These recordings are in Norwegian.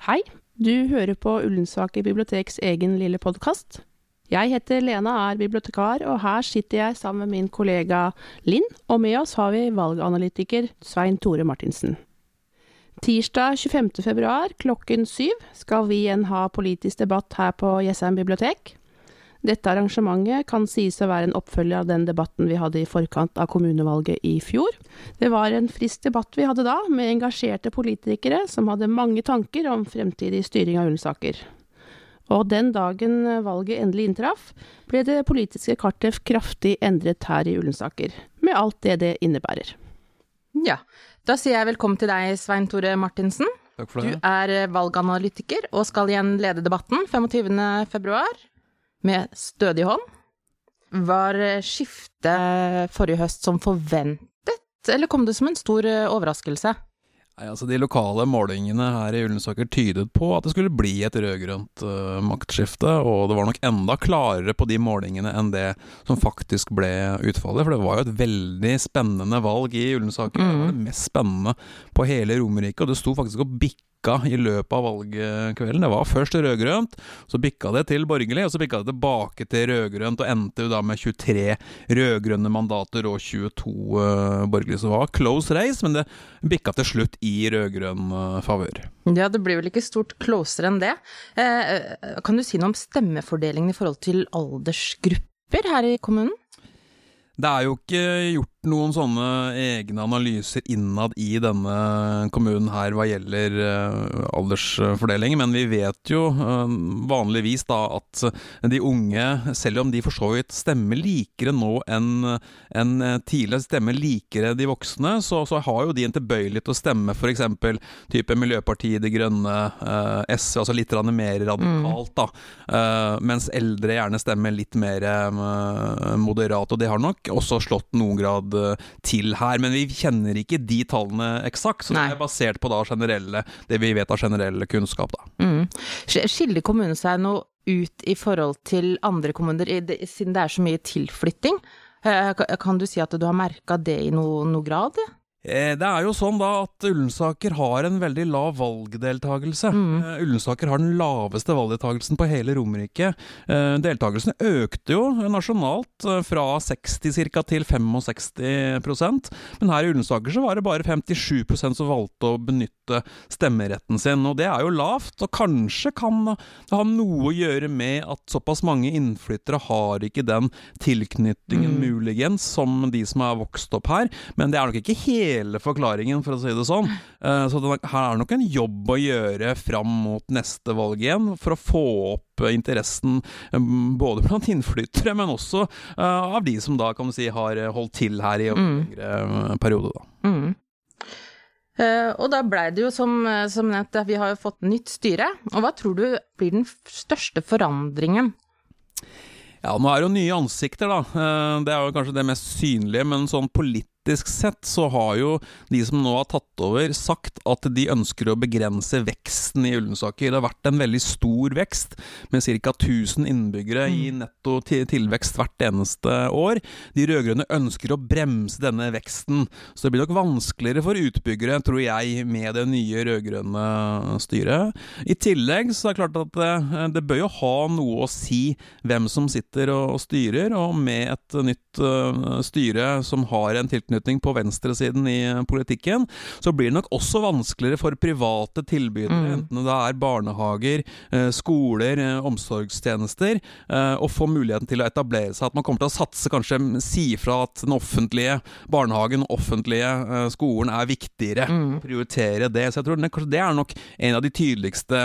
Hei, du hører på Ullensaker biblioteks egen lille podkast. Jeg heter Lena, er bibliotekar, og her sitter jeg sammen med min kollega Linn, og med oss har vi valganalytiker Svein Tore Martinsen. Tirsdag 25. februar klokken syv skal vi igjen ha politisk debatt her på Jessheim bibliotek. Dette arrangementet kan sies å være en oppfølger av den debatten vi hadde i forkant av kommunevalget i fjor. Det var en frisk debatt vi hadde da, med engasjerte politikere som hadde mange tanker om fremtidig styring av Ullensaker. Og den dagen valget endelig inntraff, ble det politiske kartet kraftig endret her i Ullensaker, med alt det det innebærer. Ja, da sier jeg velkommen til deg, Svein Tore Martinsen. Takk for det. Du er valganalytiker og skal igjen lede debatten 25. med stødig hånd. Var skiftet forrige høst som forventet, eller kom det som en stor overraskelse? Nei, altså De lokale målingene her i Ullensaker tydet på at det skulle bli et rød-grønt uh, maktskifte, og det var nok enda klarere på de målingene enn det som faktisk ble utfallet. For det var jo et veldig spennende valg i Ullensaker. Mm. Det var det mest spennende på hele Romerike, og det sto faktisk og bikka i løpet av valgkvelden. Det var først rød-grønt, så bikka det til borgerlig, og så bikka det tilbake til rød-grønt, og endte da med 23 rød-grønne mandater og 22 uh, borgerlige. Så det var close race, men det bikka til slutt i rød-grønn uh, favør. Ja, det blir vel ikke stort closere enn det. Eh, kan du si noe om stemmefordelingen i forhold til aldersgrupper her i kommunen? Det er jo ikke gjort noen sånne egne analyser innad i denne kommunen her hva gjelder uh, aldersfordeling, men vi vet jo uh, vanligvis da at de unge, selv om de for så vidt stemmer likere nå enn en tidligere, stemmer likere de voksne, så, så, har jo de en tilbøyelighet til å stemme f.eks. type Miljøpartiet De Grønne, uh, SV, altså litt mer radikalt, da, mens eldre gjerne stemmer litt mer moderat, og det har nok også slått noen grad til her. Men vi kjenner ikke de tallene eksakt, så Nei. det er basert på da generelle, det vi vet av generell kunnskap. Da. Mm. Skiller kommunen seg noe ut i forhold til andre kommuner, siden det er så mye tilflytting? Eh, kan du si at du har merka det i noen noe grad? Ja? Eh, det er jo sånn da at Ullensaker har en veldig lav valgdeltakelse. Mm. Eh, Ullensaker har den laveste valgdeltakelsen på hele Romerike. Eh, deltakelsen økte jo nasjonalt fra 60 ca. til 65% men her i Ullensaker så var det bare 57% som valgte å benytte stemmeretten sin. Og det er jo lavt, og kanskje kan det ha noe å gjøre med at såpass mange innflyttere har ikke den tilknytningen mm. muligens som de som har vokst opp her, men det er nok ikke helt hele forklaringen, for å si det sånn. Eh, så det, her er det nok en jobb å gjøre fram mot neste valg igjen, for å få opp interessen eh, både blant innflyttere, men også uh, av de som da kan du si har holdt til her i en mm. lengre periode. Da. Mm. Uh, og da blei det jo som, som nevnt, vi har jo fått nytt styre. Og hva tror du blir den største forandringen? Ja, nå er det jo nye ansikter, da. Det er jo kanskje det mest synlige, men sånn politisk politisk sett så har jo de som nå har tatt over, sagt at de ønsker å begrense veksten i Ullensaker. Det har vært en veldig stor vekst, med ca. 1000 innbyggere mm. i netto tilvekst hvert eneste år. De rød-grønne ønsker å bremse denne veksten, så det blir nok vanskeligere for utbyggere, tror jeg, med det nye rød-grønne styret. I tillegg så er det klart at det, eh, det, bør jo ha noe å si hvem som sitter og styrer, og med et nytt uh, styre som har en tilknytning på venstresiden i eh, politikken, så blir det nok også vanskeligere for private tilbydere, mm. enten det er barnehager, uh, skoler, uh, omsorgstjenester, å få muligheten til å etablere seg. At man kommer til å satse, kanskje si fra at den offentlige barnehagen, offentlige skolen er viktigere. Mm. Prioritere det. Så jeg tror det er nok en av de tydeligste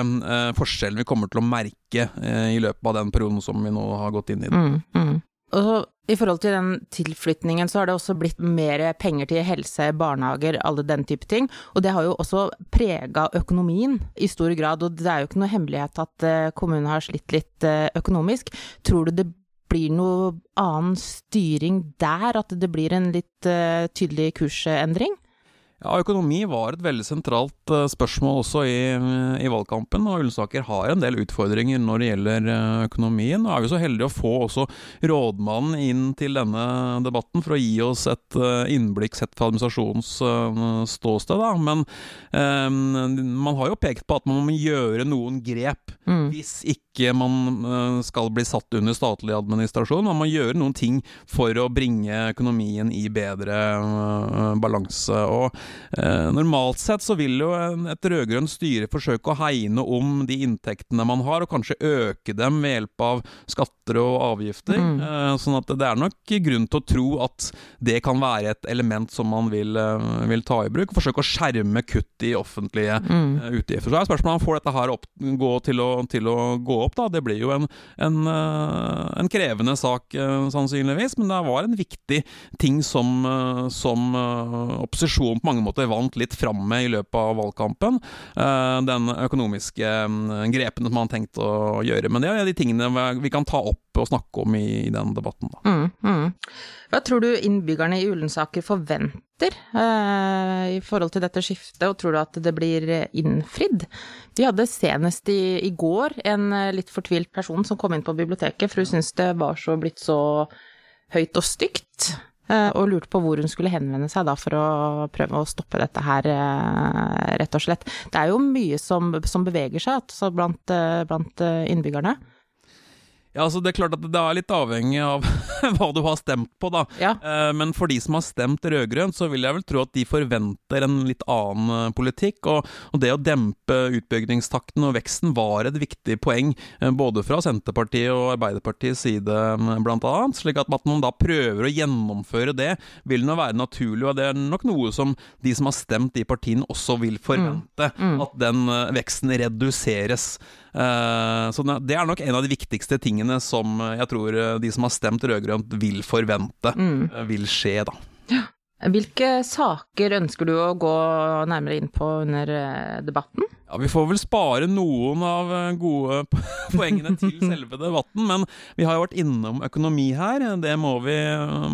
forskjellene vi kommer til å merke i løpet av den perioden som vi nå har gått inn i. Mm, mm. Og i forhold til den tilflytningen, så har det også blitt mer penger til helse, barnehager, alle den type ting. Og det har jo også prega økonomien i stor grad. Og det er jo ikke noe hemmelighet at eh, kommunen har slitt litt eh, økonomisk. Tror du det blir noe annen styring der? At det blir en litt uh, tydelig kursendring? Ja, økonomi var et veldig sentralt uh, spørsmål også i, i, valgkampen. og Ullensaker har en del utfordringer når det gjelder uh, økonomien. Og er vi så heldige å få også rådmannen inn til denne debatten for å gi oss et uh, innblikk sett fra administrasjonens ståsted. Da. Men man har jo pekt på at man må gjøre noen grep mm. hvis ikke man skal bli satt under statlig administrasjon. Man må gjøre noen ting for å bringe økonomien i bedre balanse. og Eh, normalt sett så vil jo et rød-grønt styre forsøke å hegne om de inntektene man har, og kanskje øke dem ved hjelp av skatter og avgifter. Mm. Eh, sånn at det er nok grunn til å tro at det kan være et element som man vil, eh, vil ta i bruk. Forsøke å skjerme kutt i offentlige mm. utgifter. Så er spørsmålet om får dette her opp, gå til, å, til, å, gå opp. da. Det blir jo en, en, en krevende sak, sannsynligvis, men det var en viktig ting som, som opposisjonen på mange måter vant litt fram med i løpet av valgkampen. Uh, den økonomiske um, grepene som man har tenkt å gjøre. Men det er de tingene vi kan ta opp og snakke om i, den debatten. Mm, mm. Hva tror du innbyggerne i Ullensaker forventer uh, i forhold til dette skiftet, og tror du at det blir innfridd? Vi hadde senest i, i går en litt fortvilt person som kom inn på biblioteket, for hun syntes det var så blitt så høyt og stygt. Eh, og lurte på hvor hun skulle henvende seg da for å prøve å stoppe dette her, eh, rett og slett. Det er jo mye som, som beveger seg altså blant, eh, blant innbyggerne. Ja, altså Det er klart at det er litt avhengig av hva du har stemt på, da. Ja. Eh, men for de som har stemt rød-grønt, så vil jeg vel tro at de forventer en litt annen eh, politikk. Og, og det å dempe utbyggingstakten og veksten var et viktig poeng, eh, både fra Senterpartiet og Arbeiderpartiets side, blant annet. Slik at man da prøver å gjennomføre det, vil nå være naturlig. Og det er nok noe som de som har stemt de partiene, også vil forvente. Mm. Mm. At den veksten reduseres. Eh, så det er nok en av de viktigste tingene som jeg tror eh, de som har stemt rød-grønt vil forvente mm. Eh, vil skje, da. Hvilke saker ønsker du å gå nærmere inn på under debatten? Ja, Vi får vel spare noen av eh, gode poengene til selve debatten, men vi har jo vært innom økonomi her. Det må vi,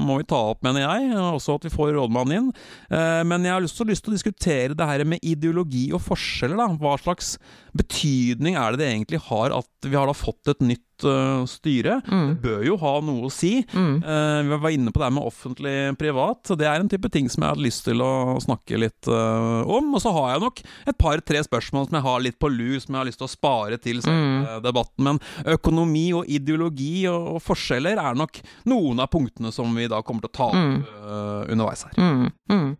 må vi ta opp, mener jeg. Også at vi får rådmannen inn. Eh, men jeg har også lyst til å diskutere det her med ideologi og forskjeller. da. Hva slags betydning er det det egentlig har at vi har da fått et nytt uh, styre. Mm. Det bør jo ha noe å si. Mm. Uh, vi var inne på det her med offentlig-privat. så Det er en type ting som jeg hadde lyst til å snakke litt uh, om. Og så har jeg nok et par-tre spørsmål som jeg har litt på lur, som jeg har lyst til å spare til mm. debatten. Men økonomi og ideologi og, og, forskjeller er nok noen av punktene som vi da kommer til å ta opp mm. underveis her. Mm. Mm.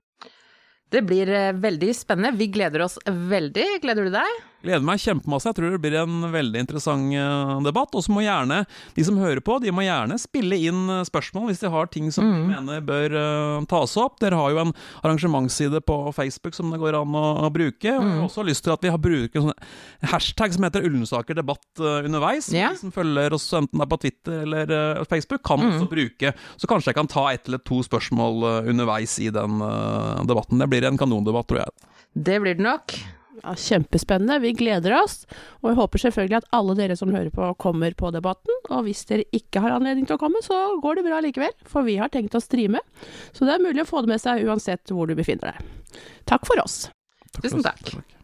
Det blir veldig spennende. Vi gleder oss veldig. Gleder du deg? Gleder meg kjempemasse. Jeg tror det blir en veldig interessant eh, debatt. Og så må gjerne de som hører på, de må gjerne spille inn eh, spørsmål hvis de har ting som mm. de mener bør uh, tas opp. Dere har jo en arrangementsside på Facebook som det går an å, å bruke. Og jeg har mm. også lyst til at vi har brukt en hashtag som heter Ullensaker debatt uh, underveis. Yeah. De som følger oss enten på Twitter eller uh, Facebook, kan mm. også bruke. Så kanskje jeg kan ta ett eller to spørsmål underveis i den debatten. Det blir en kanondebatt, tror jeg. Det blir det nok. Ja, kjempespennende. Vi gleder oss. Og jeg håper selvfølgelig at alle dere som hører på, kommer på debatten. Og hvis dere ikke har anledning til å komme, så går det bra likevel. For vi har tenkt å streame. Så det er mulig å få det med seg uansett hvor du befinner deg. Takk for oss. Takk Tusen takk. takk.